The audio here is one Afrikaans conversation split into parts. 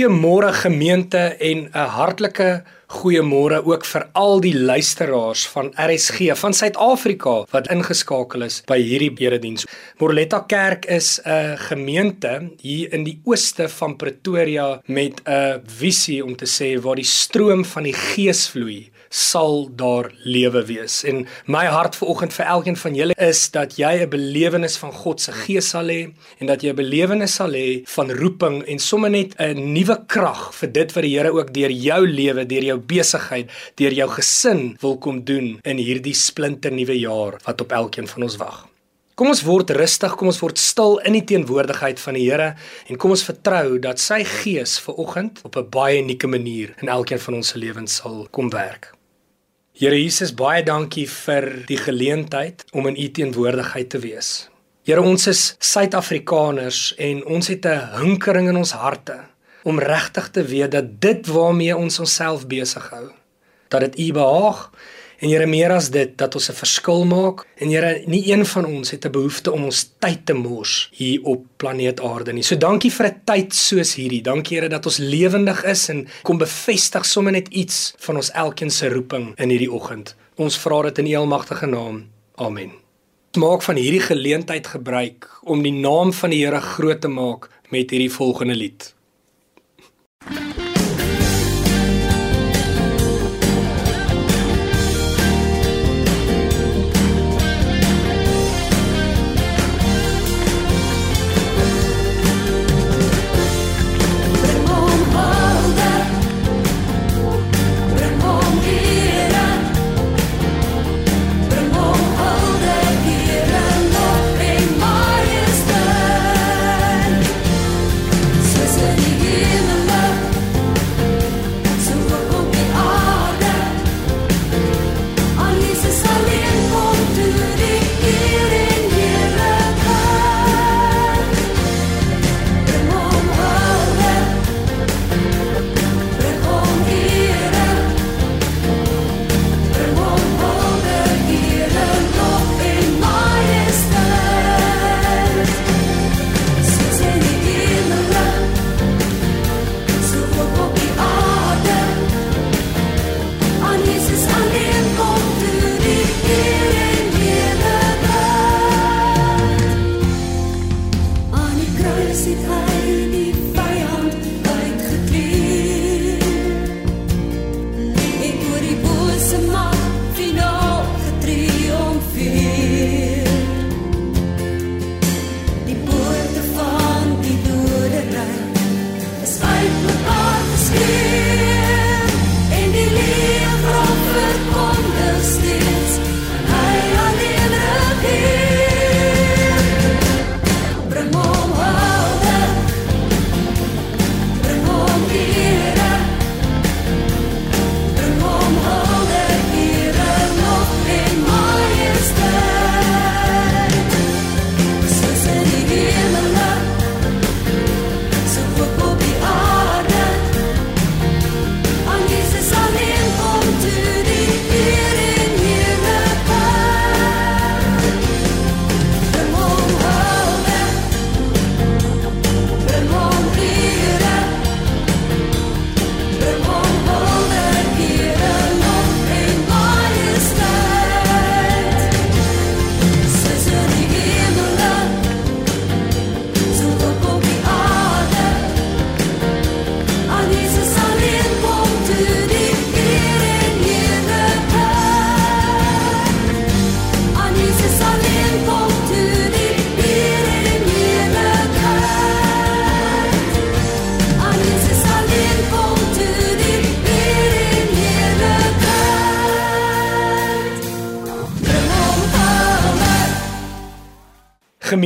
Goeiemôre gemeente en 'n hartlike goeiemôre ook vir al die luisteraars van RSG van Suid-Afrika wat ingeskakel is by hierdie erediens. Morletta Kerk is 'n gemeente hier in die ooste van Pretoria met 'n visie om te sê waar die stroom van die Gees vloei sal daar lewe wees. En my hart vanoggend vir elkeen van julle is dat jy 'n belewenis van God se gees sal hê en dat jy 'n belewenis sal hê van roeping en sommer net 'n nuwe krag vir dit wat die Here ook deur jou lewe, deur jou besigheid, deur jou gesin wil kom doen in hierdie splinter nuwe jaar wat op elkeen van ons wag. Kom ons word rustig, kom ons word stil in die teenwoordigheid van die Here en kom ons vertrou dat sy gees ver oggend op 'n baie unieke manier in elkeen van ons se lewens sal kom werk. Here Jesus, baie dankie vir die geleentheid om in U teenwoordigheid te wees. Here, ons is Suid-Afrikaners en ons het 'n hinkering in ons harte om regtig te weet dat dit waarmee ons onsself besig hou, dat dit U behaag En Here meer as dit dat ons 'n verskil maak en Here nie een van ons het 'n behoefte om ons tyd te mors hier op planeet Aarde nie. So dankie vir 'n tyd soos hierdie. Dankie Here dat ons lewendig is en kom bevestig sommer net iets van ons elkeen se roeping in hierdie oggend. Ons vra dit in U almagtige naam. Amen. Maak van hierdie geleentheid gebruik om die naam van die Here groot te maak met hierdie volgende lied.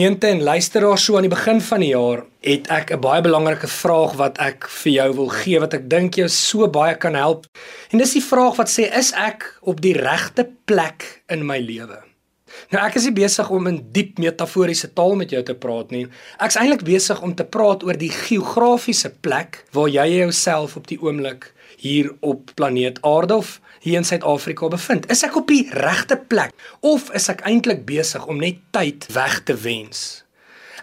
Gemeente en luisteraars so aan die begin van die jaar het ek 'n baie belangrike vraag wat ek vir jou wil gee wat ek dink jou so baie kan help. En dis die vraag wat sê is ek op die regte plek in my lewe? Nou ek is nie besig om in diep metaforiese taal met jou te praat nie. Ek's eintlik besig om te praat oor die geografiese plek waar jy jouself op die oomblik hier op planeet Aarde of hier in Suid-Afrika bevind? Is ek op die regte plek of is ek eintlik besig om net tyd weg te wens?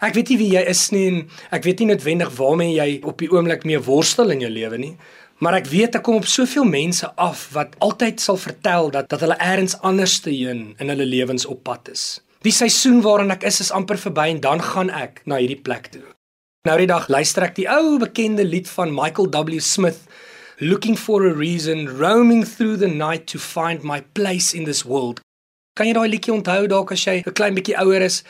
Ek weet nie wie jy is nie en ek weet nie noodwendig waarmee jy op die oomblik mee worstel in jou lewe nie. Maar ek weet ek kom op soveel mense af wat altyd sal vertel dat dat hulle eers anders te heen in hulle lewens op pad is. Die seisoen waarin ek is is amper verby en dan gaan ek na hierdie plek toe. Nou die dag luister ek die ou bekende lied van Michael W Smith Looking for a reason roaming through the night to find my place in this world. Kan jy daai liedjie onthou dalk as jy 'n klein bietjie ouer is?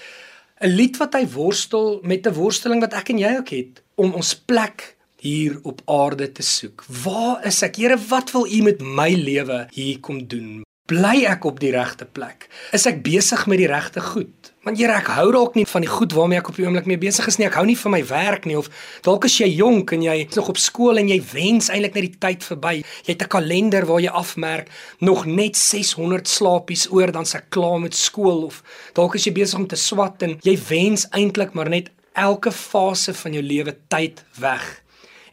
'n Lied wat hy worstel met 'n worsteling wat ek en jy ook het om ons plek hier op aarde te soek. Waar is ek? Here, wat wil U met my lewe hier kom doen? Bly ek op die regte plek? Is ek besig met die regte goed? Want Here, ek hou dalk nie van die goed waarmee ek op die oomblik mee besig is nie. Ek hou nie van my werk nie of dalk is jy jonk en jy is nog op skool en jy wens eintlik net die tyd verby. Jy het 'n kalender waar jy afmerk nog net 600 slaapies oor dan se klaar met skool of dalk is jy besig om te swat en jy wens eintlik maar net elke fase van jou lewe tyd weg.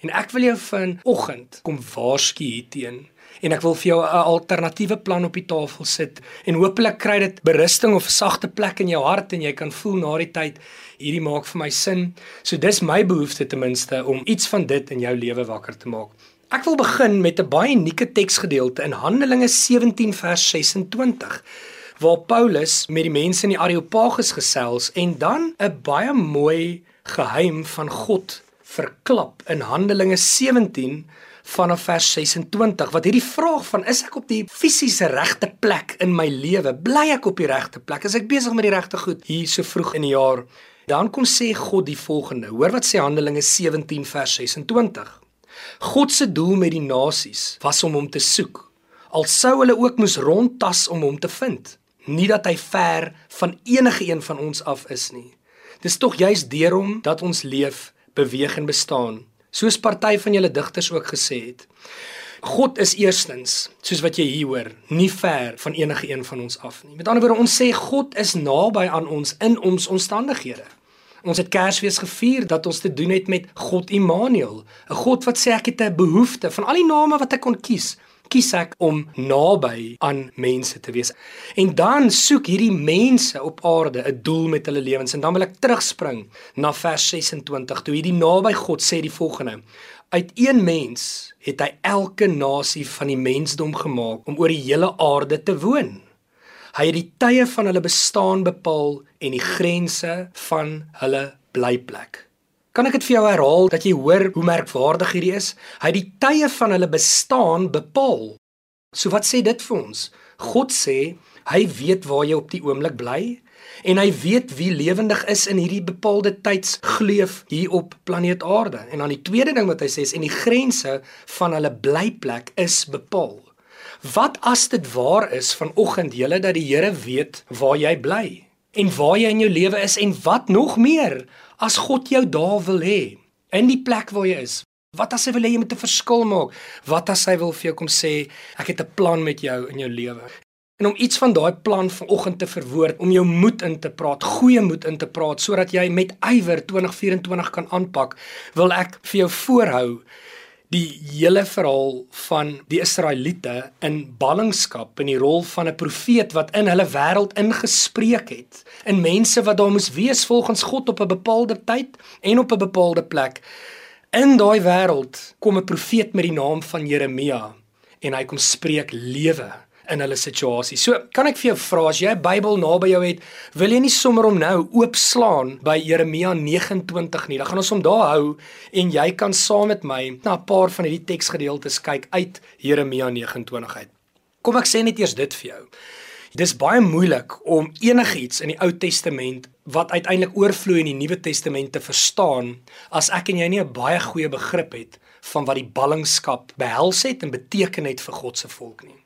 En ek wil jou vanoggend kom waarsku hierteen en ek wil vir jou 'n alternatiewe plan op die tafel sit en hopelik kry dit berusting of 'n sagte plek in jou hart en jy kan voel na die tyd hierdie maak vir my sin. So dis my behoefte ten minste om iets van dit in jou lewe wakker te maak. Ek wil begin met 'n baie unieke teksgedeelte in Handelinge 17 vers 26 waar Paulus met die mense in die Areopagus gesels en dan 'n baie mooi geheim van God verklap in Handelinge 17 vanaf vers 26 wat hierdie vraag van is ek op die fisiese regte plek in my lewe? Bly ek op die regte plek? Is ek besig met die regte goed? Hier so vroeg in die jaar. Dan kom sê God die volgende. Hoor wat sê Handelinge 17 vers 26 God se doel met die nasies was om hom te soek al sou hulle ook moes rondtas om hom te vind nie dat hy ver van enige een van ons af is nie. Dis tog juist deur hom dat ons leef beweeg en bestaan. Soos party van julle digters ook gesê het. God is eerstens, soos wat jy hier hoor, nie ver van enige een van ons af nie. Met ander woorde, ons sê God is naby aan ons in ons omstandighede. Ons het Kersfees gevier dat ons te doen het met God Immanuel, 'n God wat sê ek het 'n behoefte van al die name wat ek kon kies kies ek om naby aan mense te wees. En dan soek hierdie mense op aarde 'n doel met hulle lewens en dan wil ek terugspring na vers 26 toe hierdie naby God sê die volgende: Uit een mens het hy elke nasie van die mensdom gemaak om oor die hele aarde te woon. Hy het die tye van hulle bestaan bepaal en die grense van hulle blyplek. Kan ek dit vir jou herhaal dat jy hoor hoe merkwaardig hierdie is? Hy het die tye van hulle bestaan bepaal. So wat sê dit vir ons? God sê hy weet waar jy op die oomblik bly en hy weet wie lewendig is in hierdie bepaalde tydsgleuf hier op planeet Aarde. En dan die tweede ding wat hy sê is en die grense van hulle blyplek is bepaal. Wat as dit waar is vanoggend julle dat die Here weet waar jy bly en waar jy in jou lewe is en wat nog meer as God jou daar wil hê in die plek waar jy is. Wat as hy wil hê jy moet 'n verskil maak? Wat as hy wil vir jou kom sê ek het 'n plan met jou in jou lewe? En om iets van daai plan vanoggend te verwoord, om jou moed in te praat, goeie moed in te praat sodat jy met ywer 2024 kan aanpak, wil ek vir jou voorhou die hele verhaal van die Israeliete in ballingskap in die rol van 'n profeet wat in hulle wêreld ingespreek het in mense wat daar moes wees volgens God op 'n bepaalde tyd en op 'n bepaalde plek. In daai wêreld kom 'n profeet met die naam van Jeremia en hy kom spreek lewe in hulle situasie. So, kan ek vir jou vra as jy 'n Bybel naby jou het, wil jy nie sommer hom nou oopslaan by Jeremia 29 nie. Dan gaan ons hom daar hou en jy kan saam met my na 'n paar van hierdie teksgedeeltes kyk uit Jeremia 29 uit. Kom ek sê net eers dit vir jou. Dis baie moeilik om enigiets in die Ou Testament wat uiteindelik oorvloei in die Nuwe Testament te verstaan as ek en jy nie 'n baie goeie begrip het van wat die ballingskap behels het en beteken het vir God se volk nie.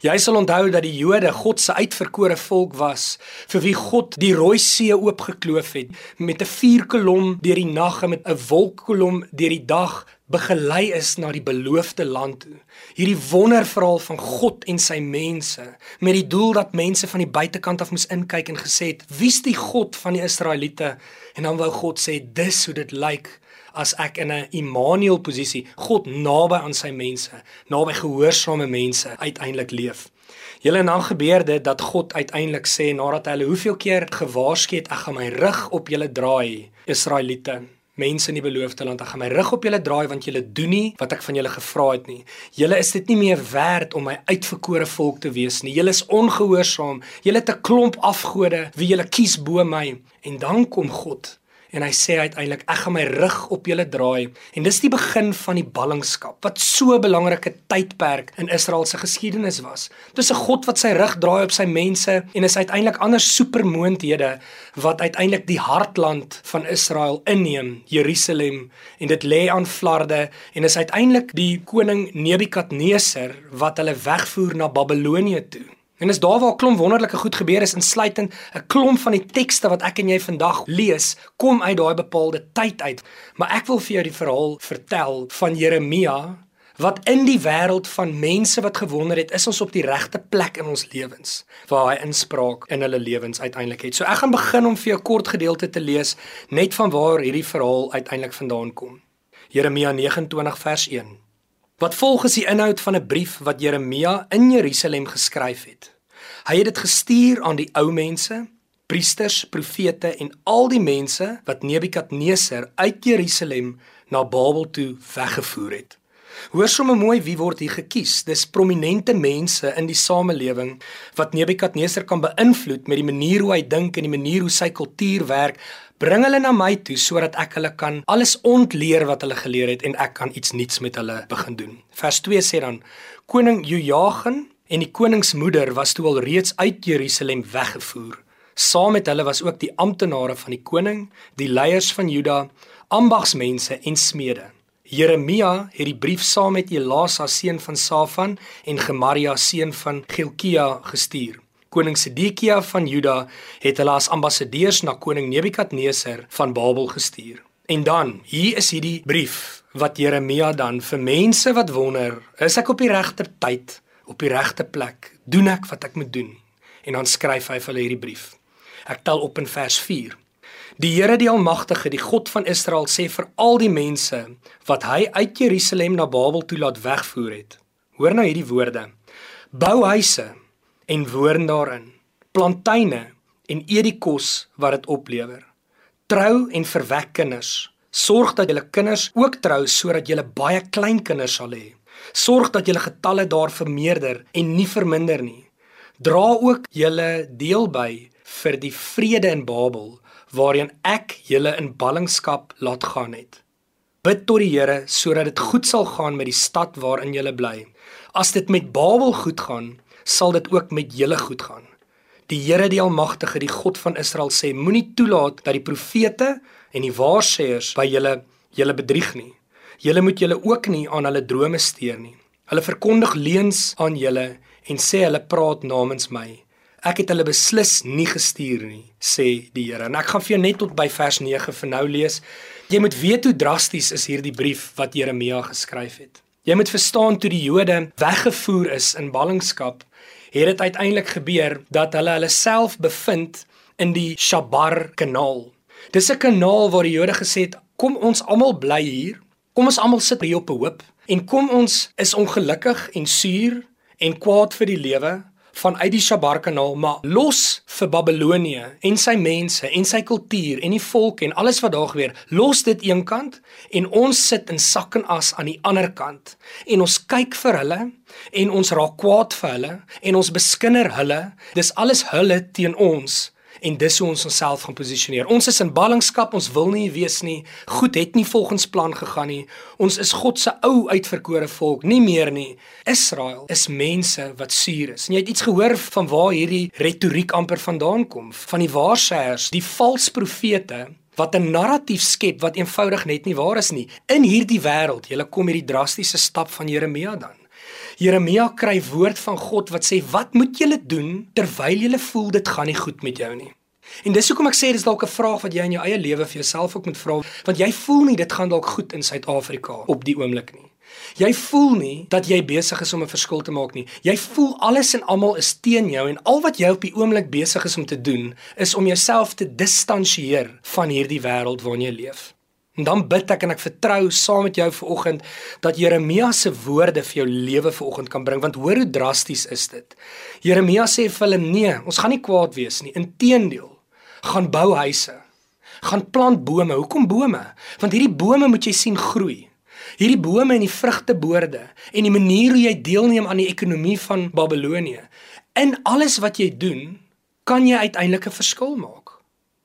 Jy sal onthou dat die Jode God se uitverkore volk was vir wie God die Rooi See oopgekloof het met 'n vuurkolom deur die nag en met 'n wolkkolom deur die dag begelei is na die beloofde land. Hierdie wonderverhaal van God en sy mense met die doel dat mense van die buitekant af moes inkyk en gesê het: "Wie's die God van die Israeliete?" En dan wou God sê: "Dis hoe dit lyk as ek in 'n Immanuel posisie, God naby aan sy mense, naby gehoorsame mense uiteindelik leef. Julle en dan gebeur dit dat God uiteindelik sê nadat hy hulle hoeveel keer gewaarsku het, ek gaan my rug op julle draai, Israeliete mense in die beloofde land. Ek gaan my rug op julle draai want julle doen nie wat ek van julle gevra het nie. Julle is dit nie meer werd om my uitverkore volk te wees nie. Julle is ongehoorsaam. Julle het 'n klomp afgode wie julle kies bo my. En dan kom God en hy sê uiteindelik ek gaan my rug op julle draai en dis die begin van die ballingskap wat so 'n belangrike tydperk in Israel se geskiedenis was. Dis 'n God wat sy rug draai op sy mense en is uiteindelik ander supermoondhede wat uiteindelik die hartland van Israel inneem, Jerusalem en dit lê aan flarde en is uiteindelik die koning Nebukadneser wat hulle wegvoer na Babelonie toe. En dis daar waar 'n klomp wonderlike goed gebeur is, insluitend 'n klomp van die tekste wat ek en jy vandag lees, kom uit daai bepaalde tyd uit. Maar ek wil vir jou die verhaal vertel van Jeremia wat in die wêreld van mense wat gewonder het, is ons op die regte plek in ons lewens waar hy inspraak in hulle lewens uiteindelik het. So ek gaan begin om vir jou kort gedeelte te lees net van waar hierdie verhaal uiteindelik vandaan kom. Jeremia 29 vers 1. Wat volg is die inhoud van 'n brief wat Jeremia in Jerusalem geskryf het. Hy het dit gestuur aan die ou mense, priesters, profete en al die mense wat Nebukadneser uit Jerusalem na Babel toe weggevoer het. Hoor sommer mooi wie word hier gekies. Dis prominente mense in die samelewing wat Nebukadneser kan beïnvloed met die manier hoe hy dink en die manier hoe sy kultuur werk, Bring hulle na my toe sodat ek hulle kan alles ontleer wat hulle geleer het en ek kan iets nuuts met hulle begin doen. Vers 2 sê dan: Koning Jojagin en die koningsmoeder was toe al reeds uit Jerusalem weggevoer. Saam met hulle was ook die amptenare van die koning, die leiers van Juda, ambagsmense en smede. Jeremia het die brief saam met Elasa seun van Safan en Gemaria seun van Gilkia gestuur. Koning Sedekia van Juda het hulle as ambassadeurs na koning Nebukadneser van Babel gestuur. En dan, hier is hierdie brief wat Jeremia dan vir mense wat wonder, is ek op die regte tyd, op die regte plek? Doen ek wat ek moet doen? En dan skryf hy vir hulle hierdie brief. Ek tel op in vers 4. Die Here die Almagtige, die God van Israel sê vir al die mense wat hy uit Jerusalem na Babel toe laat wegvoer het. Hoor nou hierdie woorde. Bou huise en woon daarin. Plantuine en eet die kos wat dit oplewer. Trou en verwek kinders. Sorg dat julle kinders ook trou sodat julle baie kleinkinders sal hê. Sorg dat julle getalle daar vermeerder en nie verminder nie. Dra ook julle deel by vir die vrede in Babel waarheen ek julle in ballingskap laat gaan het. Bid tot die Here sodat dit goed sal gaan met die stad waarin julle bly. As dit met Babel goed gaan, sal dit ook met julle goed gaan. Die Here die Almagtige, die God van Israel sê: Moenie toelaat dat die profete en die waarsêers by julle julle bedrieg nie. Julle moet julle ook nie aan hulle drome steur nie. Hulle verkondig leuns aan julle en sê hulle praat namens my. Ek het hulle beslis nie gestuur nie, sê die Here. En ek gaan vir jou net tot by vers 9 vir nou lees. Jy moet weet hoe drasties is hierdie brief wat Jeremia geskryf het. Jy moet verstaan toe die Jode weggevoer is in ballingskap het dit uiteindelik gebeur dat hulle hulle self bevind in die Shabar kanaal. Dis 'n kanaal waar die Jode gesê het, kom ons almal bly hier. Kom ons almal sit hier op 'n hoop en kom ons is ongelukkig en suur en kwaad vir die lewe vanuit die Shabar-kanaal, maar los vir Babelonie en sy mense en sy kultuur en die volk en alles wat daar gebeur. Los dit eenkant en ons sit in sak en as aan die ander kant en ons kyk vir hulle en ons raak kwaad vir hulle en ons beskinder hulle. Dis alles hulle teen ons en dis hoe ons onsself gaan posisioneer. Ons is in ballingskap, ons wil nie wees nie. Goed het nie volgens plan gegaan nie. Ons is God se ou uitverkore volk, nie meer nie. Israel is mense wat suur is. En jy het iets gehoor van waar hierdie retoriek amper vandaan kom, van die waarsêers, die valse profete wat 'n narratief skep wat eenvoudig net nie waar is nie. In hierdie wêreld, jy kom hierdie drastiese stap van Jeremia dan. Jeremia kry woord van God wat sê wat moet julle doen terwyl julle voel dit gaan nie goed met jou nie. En dis hoekom ek sê dis dalk 'n vraag wat jy in jou eie lewe vir jouself ook moet vra want jy voel nie dit gaan dalk goed in Suid-Afrika op die oomblik nie. Jy voel nie dat jy besig is om 'n verskil te maak nie. Jy voel alles en almal is teen jou en al wat jy op die oomblik besig is om te doen is om jouself te distansieer van hierdie wêreld waarin jy leef. En dan bid ek en ek vertrou saam met jou vanoggend dat Jeremia se woorde vir jou lewe vanoggend kan bring want hoor hoe drasties is dit. Jeremia sê vir hulle nee, ons gaan nie kwaad wees nie. Inteendeel, gaan bou huise. Gaan plant bome. Hoekom bome? Want hierdie bome moet jy sien groei. Hierdie bome en die vrugteboorde en die manier hoe jy deelneem aan die ekonomie van Babelonie. In alles wat jy doen, kan jy uiteindelik 'n verskil maak.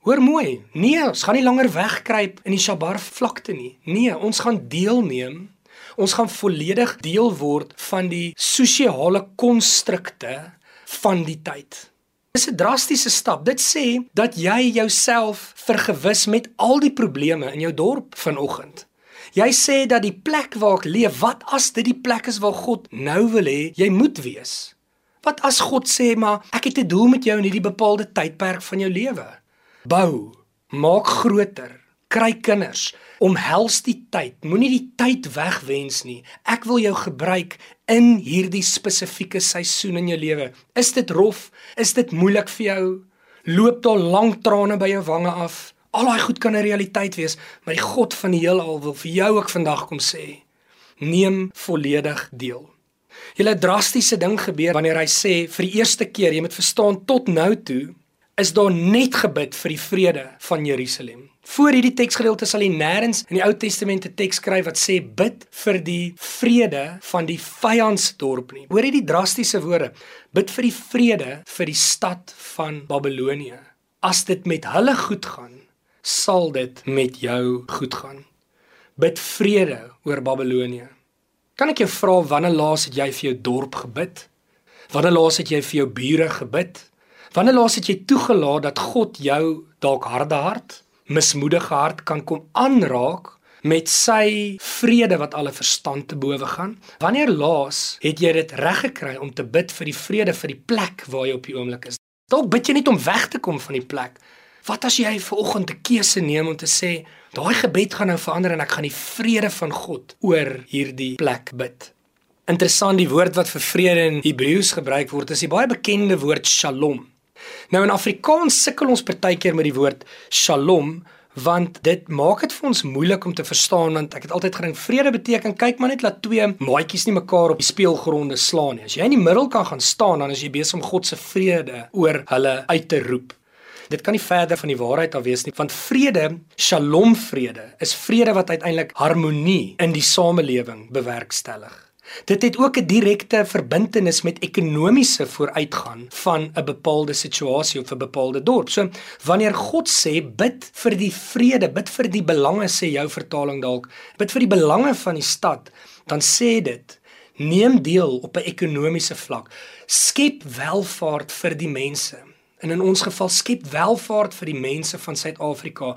Hoor mooi. Nee, ons gaan nie langer wegkruip in die Shabar vlakte nie. Nee, ons gaan deelneem. Ons gaan volledig deel word van die sosiale konstrukte van die tyd. Dis 'n drastiese stap. Dit sê dat jy jouself vergewis met al die probleme in jou dorp vanoggend. Jy sê dat die plek waar ek leef, wat as dit die plek is waar God nou wil hê jy moet wees? Wat as God sê maar ek het 'n doel met jou in hierdie bepaalde tydperk van jou lewe? Bou, maak groter, kry kinders, omhels die tyd. Moenie die tyd wegwens nie. Ek wil jou gebruik in hierdie spesifieke seisoen in jou lewe. Is dit rof? Is dit moeilik vir jou? Loop daar lank trane by jou wange af? Al daai goed kan 'n realiteit wees, maar die God van die heelal wil vir jou ook vandag kom sê: Neem volledig deel. Julle drastiese ding gebeur wanneer hy sê vir die eerste keer, jy moet verstaan tot nou toe is daar net gebid vir die vrede van Jerusalem. Voor hierdie teksgedeelte sal jy nêrens in die Ou Testament 'n teks skryf wat sê bid vir die vrede van die vyandsdorp nie. Hoor hierdie drastiese woorde. Bid vir die vrede vir die stad van Babelonie. As dit met hulle goed gaan, sal dit met jou goed gaan. Bid vrede oor Babelonie. Kan ek jou vra wanneer laas het jy vir jou dorp gebid? Wanneer laas het jy vir jou bure gebid? Wanneer laas het jy toegelaat dat God jou dalk harde hart, mismoedige hart kan kom aanraak met sy vrede wat alle verstand te bowe gaan? Wanneer laas het jy dit reg gekry om te bid vir die vrede vir die plek waar jy op die oomblik is? Dalk bid jy net om weg te kom van die plek, Wat as jy ver oggend 'n keuse neem om te sê, daai gebed gaan nou verander en ek gaan die vrede van God oor hierdie plek bid. Interessant die woord wat vir vrede in Hebreëus gebruik word, is die baie bekende woord Shalom. Nou in Afrikaans sukkel ons partykeer met die woord Shalom want dit maak dit vir ons moeilik om te verstaan want ek het altyd gedink vrede beteken kyk maar net laat twee maatjies nie mekaar op die speelgronde slaan nie. As jy in die middel kan gaan staan dan is jy besig om God se vrede oor hulle uit te roep. Dit kan nie verder van die waarheid af wees nie, want vrede, Shalom vrede, is vrede wat uiteindelik harmonie in die samelewing bewerkstellig. Dit het ook 'n direkte verbintenis met ekonomiese vooruitgang van 'n bepaalde situasie of 'n bepaalde dorp. So wanneer God sê bid vir die vrede, bid vir die belange sê jou vertaling dalk, bid vir die belange van die stad, dan sê dit neem deel op 'n ekonomiese vlak. Skep welvaart vir die mense en in ons geval skep welvaart vir die mense van Suid-Afrika.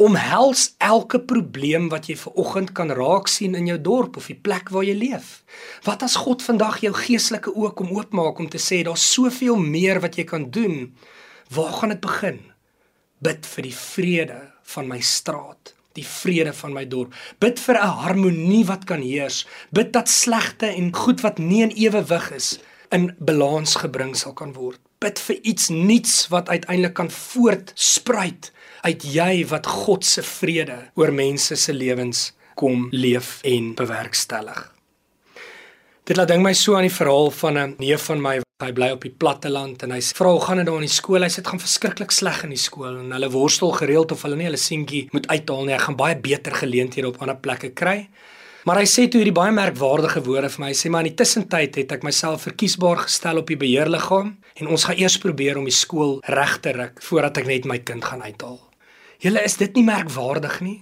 Omhels elke probleem wat jy ver oggend kan raak sien in jou dorp of die plek waar jy leef. Wat as God vandag jou geestelike oë kom oopmaak om te sê daar's soveel meer wat jy kan doen? Waar gaan dit begin? Bid vir die vrede van my straat die vrede van my dorp. Bid vir 'n harmonie wat kan heers. Bid dat slegte en goed wat nie in ewewig is in balans gebring sal kan word bid vir iets nuuts wat uiteindelik kan voortspruit uit jy wat God se vrede oor mense se lewens kom leef en bewerkstellig. Dit laat dink my so aan die verhaal van 'n neef van my Hy bly op die platte land en hy sê vrou gaan dit daar in die skool. Hy sê dit gaan verskriklik sleg in die skool en hulle worstel gereeld of hulle nie hulle seentjie moet uithaal nie. Hy gaan baie beter geleenthede op ander plekke kry. Maar hy sê toe hierdie baie merkwaardige woorde vir my. Hy sê maar in die tussentyd het ek myself verkiesbaar gestel op die beheerliggaam en ons gaan eers probeer om die skool reg te ruk voordat ek net my kind gaan uithaal. Julle is dit nie merkwaardig nie?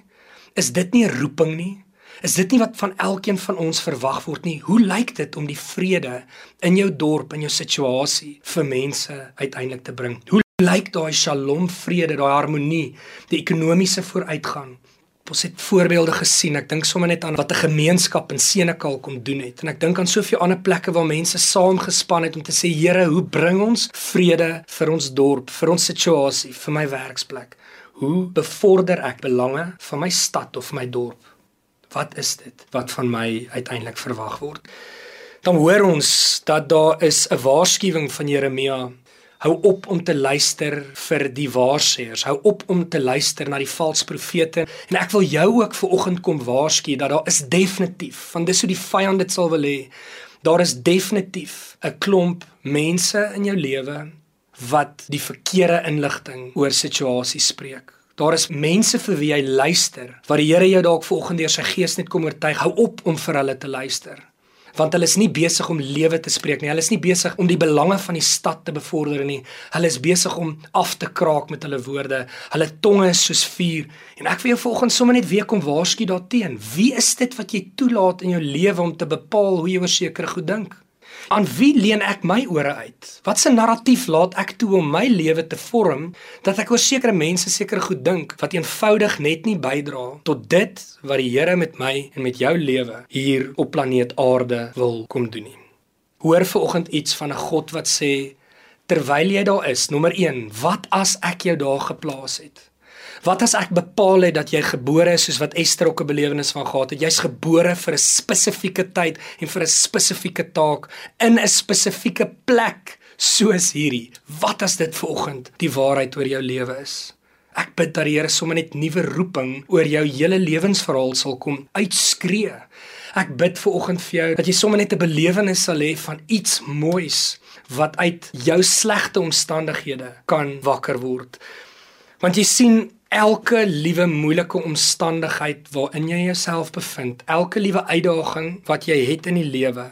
Is dit nie 'n roeping nie? Is dit nie wat van elkeen van ons verwag word nie? Hoe lyk dit om die vrede in jou dorp en jou situasie vir mense uiteindelik te bring? Hoe lyk daai shalom vrede, daai harmonie, die ekonomiese vooruitgang? Ons het voorbeelde gesien. Ek dink sommer net aan wat 'n gemeenskap in Senekal kon doen het. En ek dink aan soveel ander plekke waar mense saamgespan het om te sê, Here, hoe bring ons vrede vir ons dorp, vir ons situasie, vir my werksplek? Hoe bevorder ek belange van my stad of my dorp? Wat is dit wat van my uiteindelik verwag word? Dan hoor ons dat daar is 'n waarskuwing van Jeremia Hou op om te luister vir die waarsêers. Hou op om te luister na die valse profete. En ek wil jou ook vir oggend kom waarsku dat daar is definitief, want dis hoe die vyand dit sal wil hê. Daar is definitief 'n klomp mense in jou lewe wat die verkeerde inligting oor situasies spreek. Daar is mense vir wie jy luister, wat die Here jou dalk vanoggend deur sy gees net kom oortuig, hou op om vir hulle te luister want hulle is nie besig om lewe te spreek nie. Hulle is nie besig om die belange van die stad te bevorder nie. Hulle is besig om af te kraak met hulle woorde. Hulle tonge is soos vuur. En ek wil jou volgens sommer net weer kom waarsku daarteen. Wie is dit wat jy toelaat in jou lewe om te bepaal hoe jy oor sekere goed dink? Aan wie leen ek my ore uit? Wat 'n narratief laat ek toe om my lewe te vorm dat ek oor sekere mense sekere goed dink wat eenvoudig net nie bydra tot dit wat die Here met my en met jou lewe hier op planeet Aarde wil kom doen nie. Hoor vanoggend iets van 'n God wat sê terwyl jy daar is, nommer 1, wat as ek jou daar geplaas het? Wat as ek bepaal het dat jy gebore is soos wat Ester ook 'n belewenis van gehad het? Jy's gebore vir 'n spesifieke tyd en vir 'n spesifieke taak in 'n spesifieke plek soos hierdie. Wat as dit vanoggend die waarheid oor jou lewe is? Ek bid dat die Here sommer net nuwe roeping oor jou hele lewensverhaal sal kom uitskree. Ek bid vanoggend vir jou dat jy sommer net 'n belewenis sal hê van iets moois wat uit jou slegte omstandighede kan wakker word. Want jy sien elke liewe moeilike omstandigheid waarin jy jouself bevind, elke liewe uitdaging wat jy het in die lewe,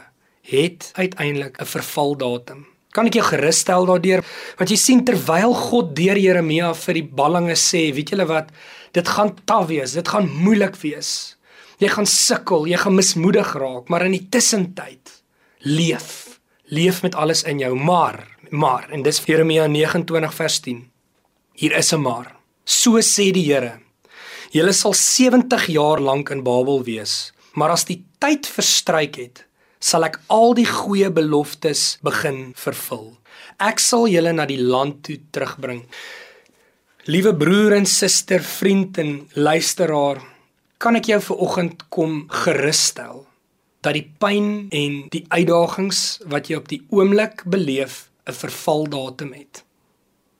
het uiteindelik 'n vervaldatum. Kan ek jou gerusstel daardeur? Want jy sien terwyl God deur Jeremia vir die ballinge sê, weet julle wat, dit gaan taaf wees, dit gaan moeilik wees. Jy gaan sukkel, jy gaan mismoedig raak, maar in die tussentyd leef. Leef met alles in jou, maar maar en dis Jeremia 29 vers 10. Hier is 'n maar. So sê die Here: Julle sal 70 jaar lank in Babel wees, maar as die tyd verstryk het, sal ek al die goeie beloftes begin vervul. Ek sal julle na die land toe terugbring. Liewe broer en suster, vriend en luisteraar, kan ek jou vir oggend kom gerusstel dat die pyn en die uitdagings wat jy op die oomblik beleef 'n vervaldatum het.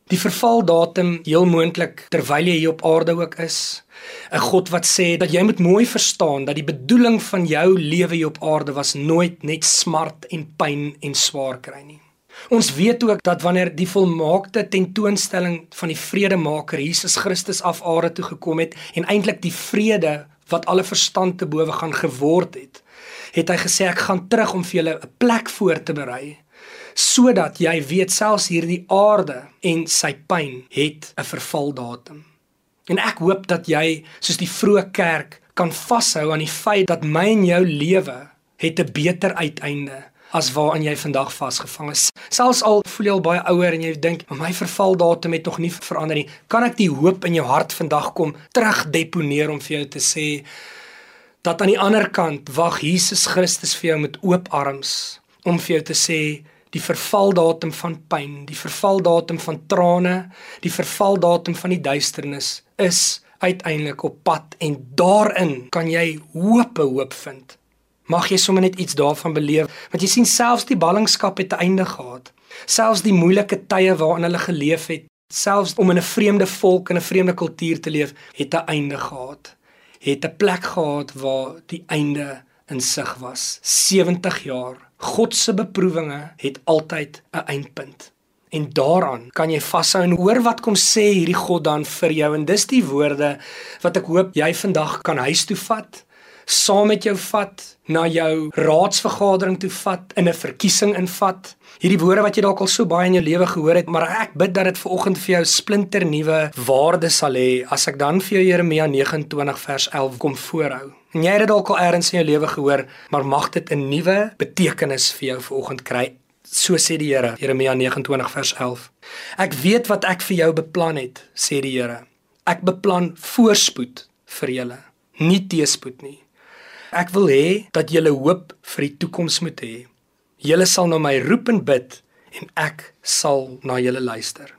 Die vervaldatum heel moontlik terwyl jy hier op aarde ook is. 'n God wat sê dat jy moet mooi verstaan dat die bedoeling van jou lewe hier op aarde was nooit net smart en pyn en swaar kry nie. Ons weet ook dat wanneer die volmaakte tentoonstelling van die vredemaker Jesus Christus af aarde toe gekom het en eintlik die vrede wat alle verstand te bowe gaan geword het, het hy gesê ek gaan terug om vir julle 'n plek voor te berei sodat jy weet selfs hierdie aarde en sy pyn het 'n vervaldatum. En ek hoop dat jy soos die vroeë kerk kan vashou aan die feit dat my en jou lewe het 'n beter uiteinde as waaraan jy vandag vasgevang is. Selfs al voel jy al baie ouer en jy dink, "My vervaldatum het nog nie verander nie." Kan ek die hoop in jou hart vandag kom terugdeponeer om vir jou te sê dat aan die ander kant wag Jesus Christus vir jou met oop arms om vir jou te sê die vervaldatum van pyn, die vervaldatum van trane, die vervaldatum van die duisternis is uiteindelik op pad en daarin kan jy hoop hoop vind. Mag jy sommer net iets daarvan beleef, want jy sien selfs die ballingskap het 'n einde gehad. Selfs die moeilike tye waarin hulle geleef het, selfs om in 'n vreemde volk en 'n vreemde kultuur te leef, het 'n einde gehad. Het 'n plek gehad waar die einde in sig was. 70 jaar God se beproewinge het altyd 'n eindpunt. En daaraan kan jy vashou en hoor wat kom sê hierdie God dan vir jou en dis die woorde wat ek hoop jy vandag kan huis toe vat, saam met jou vat, na jou raadsvergadering toe vat, in 'n verkiesing invat. Hierdie woorde wat jy dalk al so baie in jou lewe gehoor het, maar ek bid dat dit vanoggend vir jou splinter nuwe waarde sal hê as ek dan vir jou Jeremia 29 vers 11 kom voorhou. En jy het dit dalk al eers in jou lewe gehoor, maar mag dit 'n nuwe betekenis vir jou vanoggend kry. So sê die Here, Jeremia 29 vers 11. Ek weet wat ek vir jou beplan het, sê die Here. Ek beplan voorspoed vir julle, nie teëspoed nie. Ek wil hê dat julle hoop vir die toekoms moet hê. Julle sal na my roep en bid en ek sal na julle luister.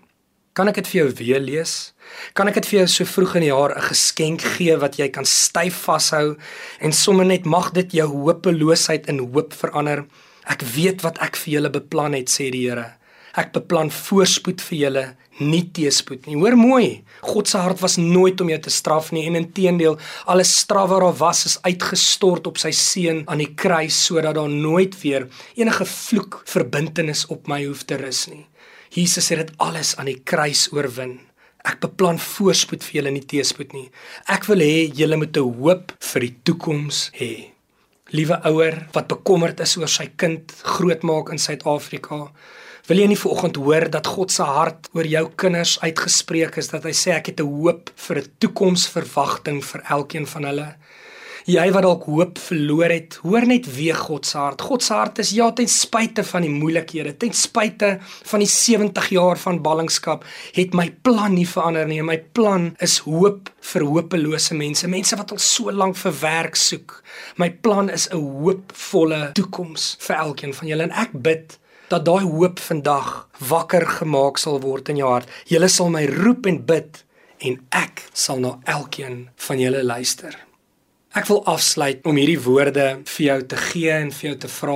Kan ek dit vir jou weer lees? Kan ek dit vir jou so vroeg in die jaar 'n geskenk gee wat jy kan styf vashou en sommer net mag dit jou hopeloosheid in hoop verander? Ek weet wat ek vir julle beplan het, sê die Here. Ek beplan voorspoed vir julle, nie teëspoed nie. Hoor mooi. God se hart was nooit om jou te straf nie en inteendeel, alle straf wat daar was is uitgestort op sy seun aan die kruis sodat daar nooit weer enige vloek verbintenis op my hoef te rus nie. Jesus het dit alles aan die kruis oorwin. Ek beplan voorspoed vir julle nie teëspoed nie. Ek wil hê julle moet 'n hoop vir die toekoms hê. Liewe ouer wat bekommerd is oor sy kind grootmaak in Suid-Afrika, wil jy nie vanoggend hoor dat God se hart oor jou kinders uitgespreek is dat hy sê ek het 'n hoop vir 'n toekomsverwagting vir elkeen van hulle. Jy wat dalk hoop verloor het, hoor net weer God se hart. God se hart is ja ten spyte van die moeilikhede, ten spyte van die 70 jaar van ballingskap, het my plan nie verander nie. My plan is hoop vir hopelose mense, mense wat al so lank vir werk soek. My plan is 'n hoopvolle toekoms vir elkeen van julle en ek bid dat daai hoop vandag wakker gemaak sal word in jou hart. Julle sal my roep en bid en ek sal na elkeen van julle luister. Ek wil afsluit om hierdie woorde vir jou te gee en vir jou te vra,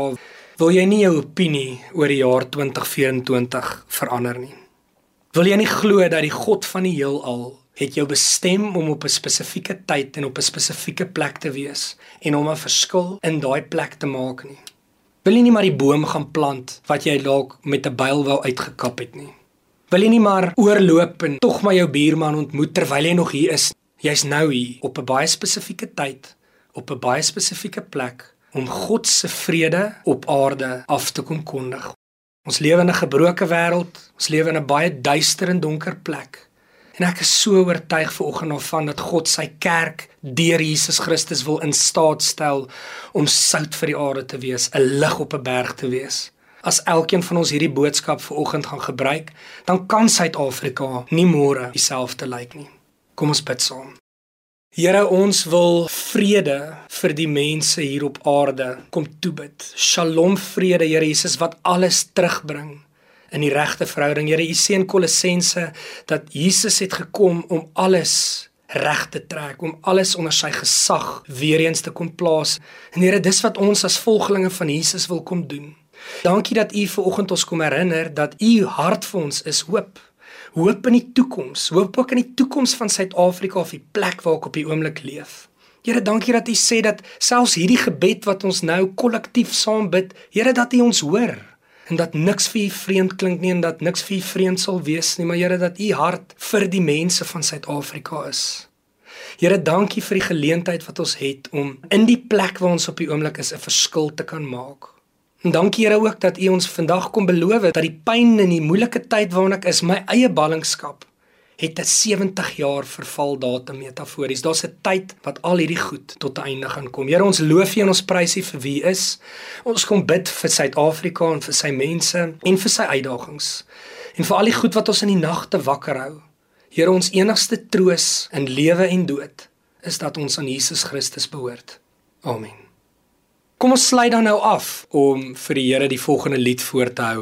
wil jy nie jou opinie oor die jaar 2024 verander nie? Wil jy nie glo dat die God van die heelal het jou bestem om op 'n spesifieke tyd en op 'n spesifieke plek te wees en om 'n verskil in daai plek te maak nie? Wil jy nie maar die boom gaan plant wat jy dalk met 'n byl wou uitgekap het nie? Wil jy nie maar oorloop en tog maar jou buurman ontmoet terwyl jy nog hier is? Jy's nou hier op 'n baie spesifieke tyd, op 'n baie spesifieke plek om God se vrede op aarde af te kom kondig. Ons lewe in 'n gebroke wêreld, ons lewe in 'n baie duister en donker plek. En ek is so oortuig vanoggend daarvan dat God sy kerk deur Jesus Christus wil in staat stel om sout vir die aarde te wees, 'n lig op 'n berg te wees. As elkeen van ons hierdie boodskap vanoggend gaan gebruik, dan kan Suid-Afrika nie môre dieselfde lyk nie. Kom ons bid saam. Here, ons wil vrede vir die mense hier op aarde kom toebid. Shalom vrede, Here Jesus, wat alles terugbring in die regte verhouding. Here, u sê in Kolossense dat Jesus het gekom om alles reg te trek, om alles onder sy gesag weer eens te kom plaas. En Here, dis wat ons as volgelinge van Jesus wil kom doen. Dankie dat u ver oggend ons kom herinner dat u hart vir ons is hoop. Hoop in die toekoms, hoop ook in die toekoms van Suid-Afrika of die plek waar ek op die oomblik leef. Here, dankie dat u sê dat selfs hierdie gebed wat ons nou kollektief saam bid, Here dat u ons hoor en dat niks vir u vreemd klink nie en dat niks vir u vreemd sal wees nie, maar Here dat u hart vir die mense van Suid-Afrika is. Here, dankie vir die geleentheid wat ons het om in die plek waar ons op die oomblik is 'n verskil te kan maak. En dankie Here ook dat u ons vandag kom beloof dat die pyn en die moeilike tyd waarin ek is, my eie ballingskap het 'n 70 jaar verval datum metafories. Daar's 'n tyd wat al hierdie goed tot 'n einde gaan kom. Here, ons loof U en ons prys U vir wie U is. Ons kom bid vir Suid-Afrika en vir sy mense en vir sy uitdagings. En vir al die goed wat ons in die nagte wakker hou. Here, ons enigste troos in lewe en dood is dat ons aan Jesus Christus behoort. Amen. Kom ons sluit dan nou af om vir die Here die volgende lied voor te hou.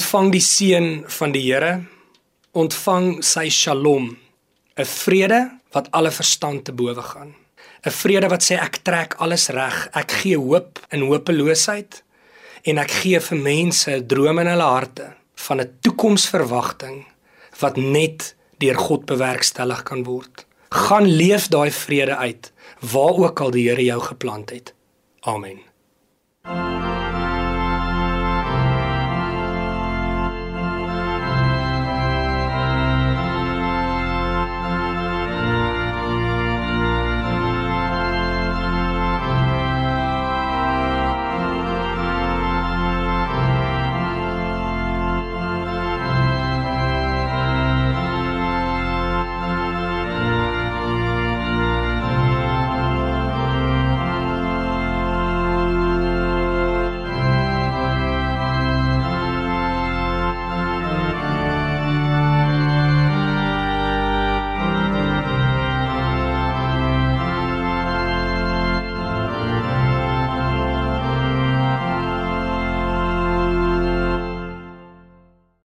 Ontvang die seën van die Here. Ontvang sy Shalom, 'n vrede wat alle verstand te bowe gaan. 'n Vrede wat sê ek trek alles reg. Ek gee hoop in hopeloosheid en ek gee vir mense drome in hulle harte van 'n toekomsverwagting wat net deur God bewerkstellig kan word. Gaan leef daai vrede uit waar ook al die Here jou geplant het. Amen. thank you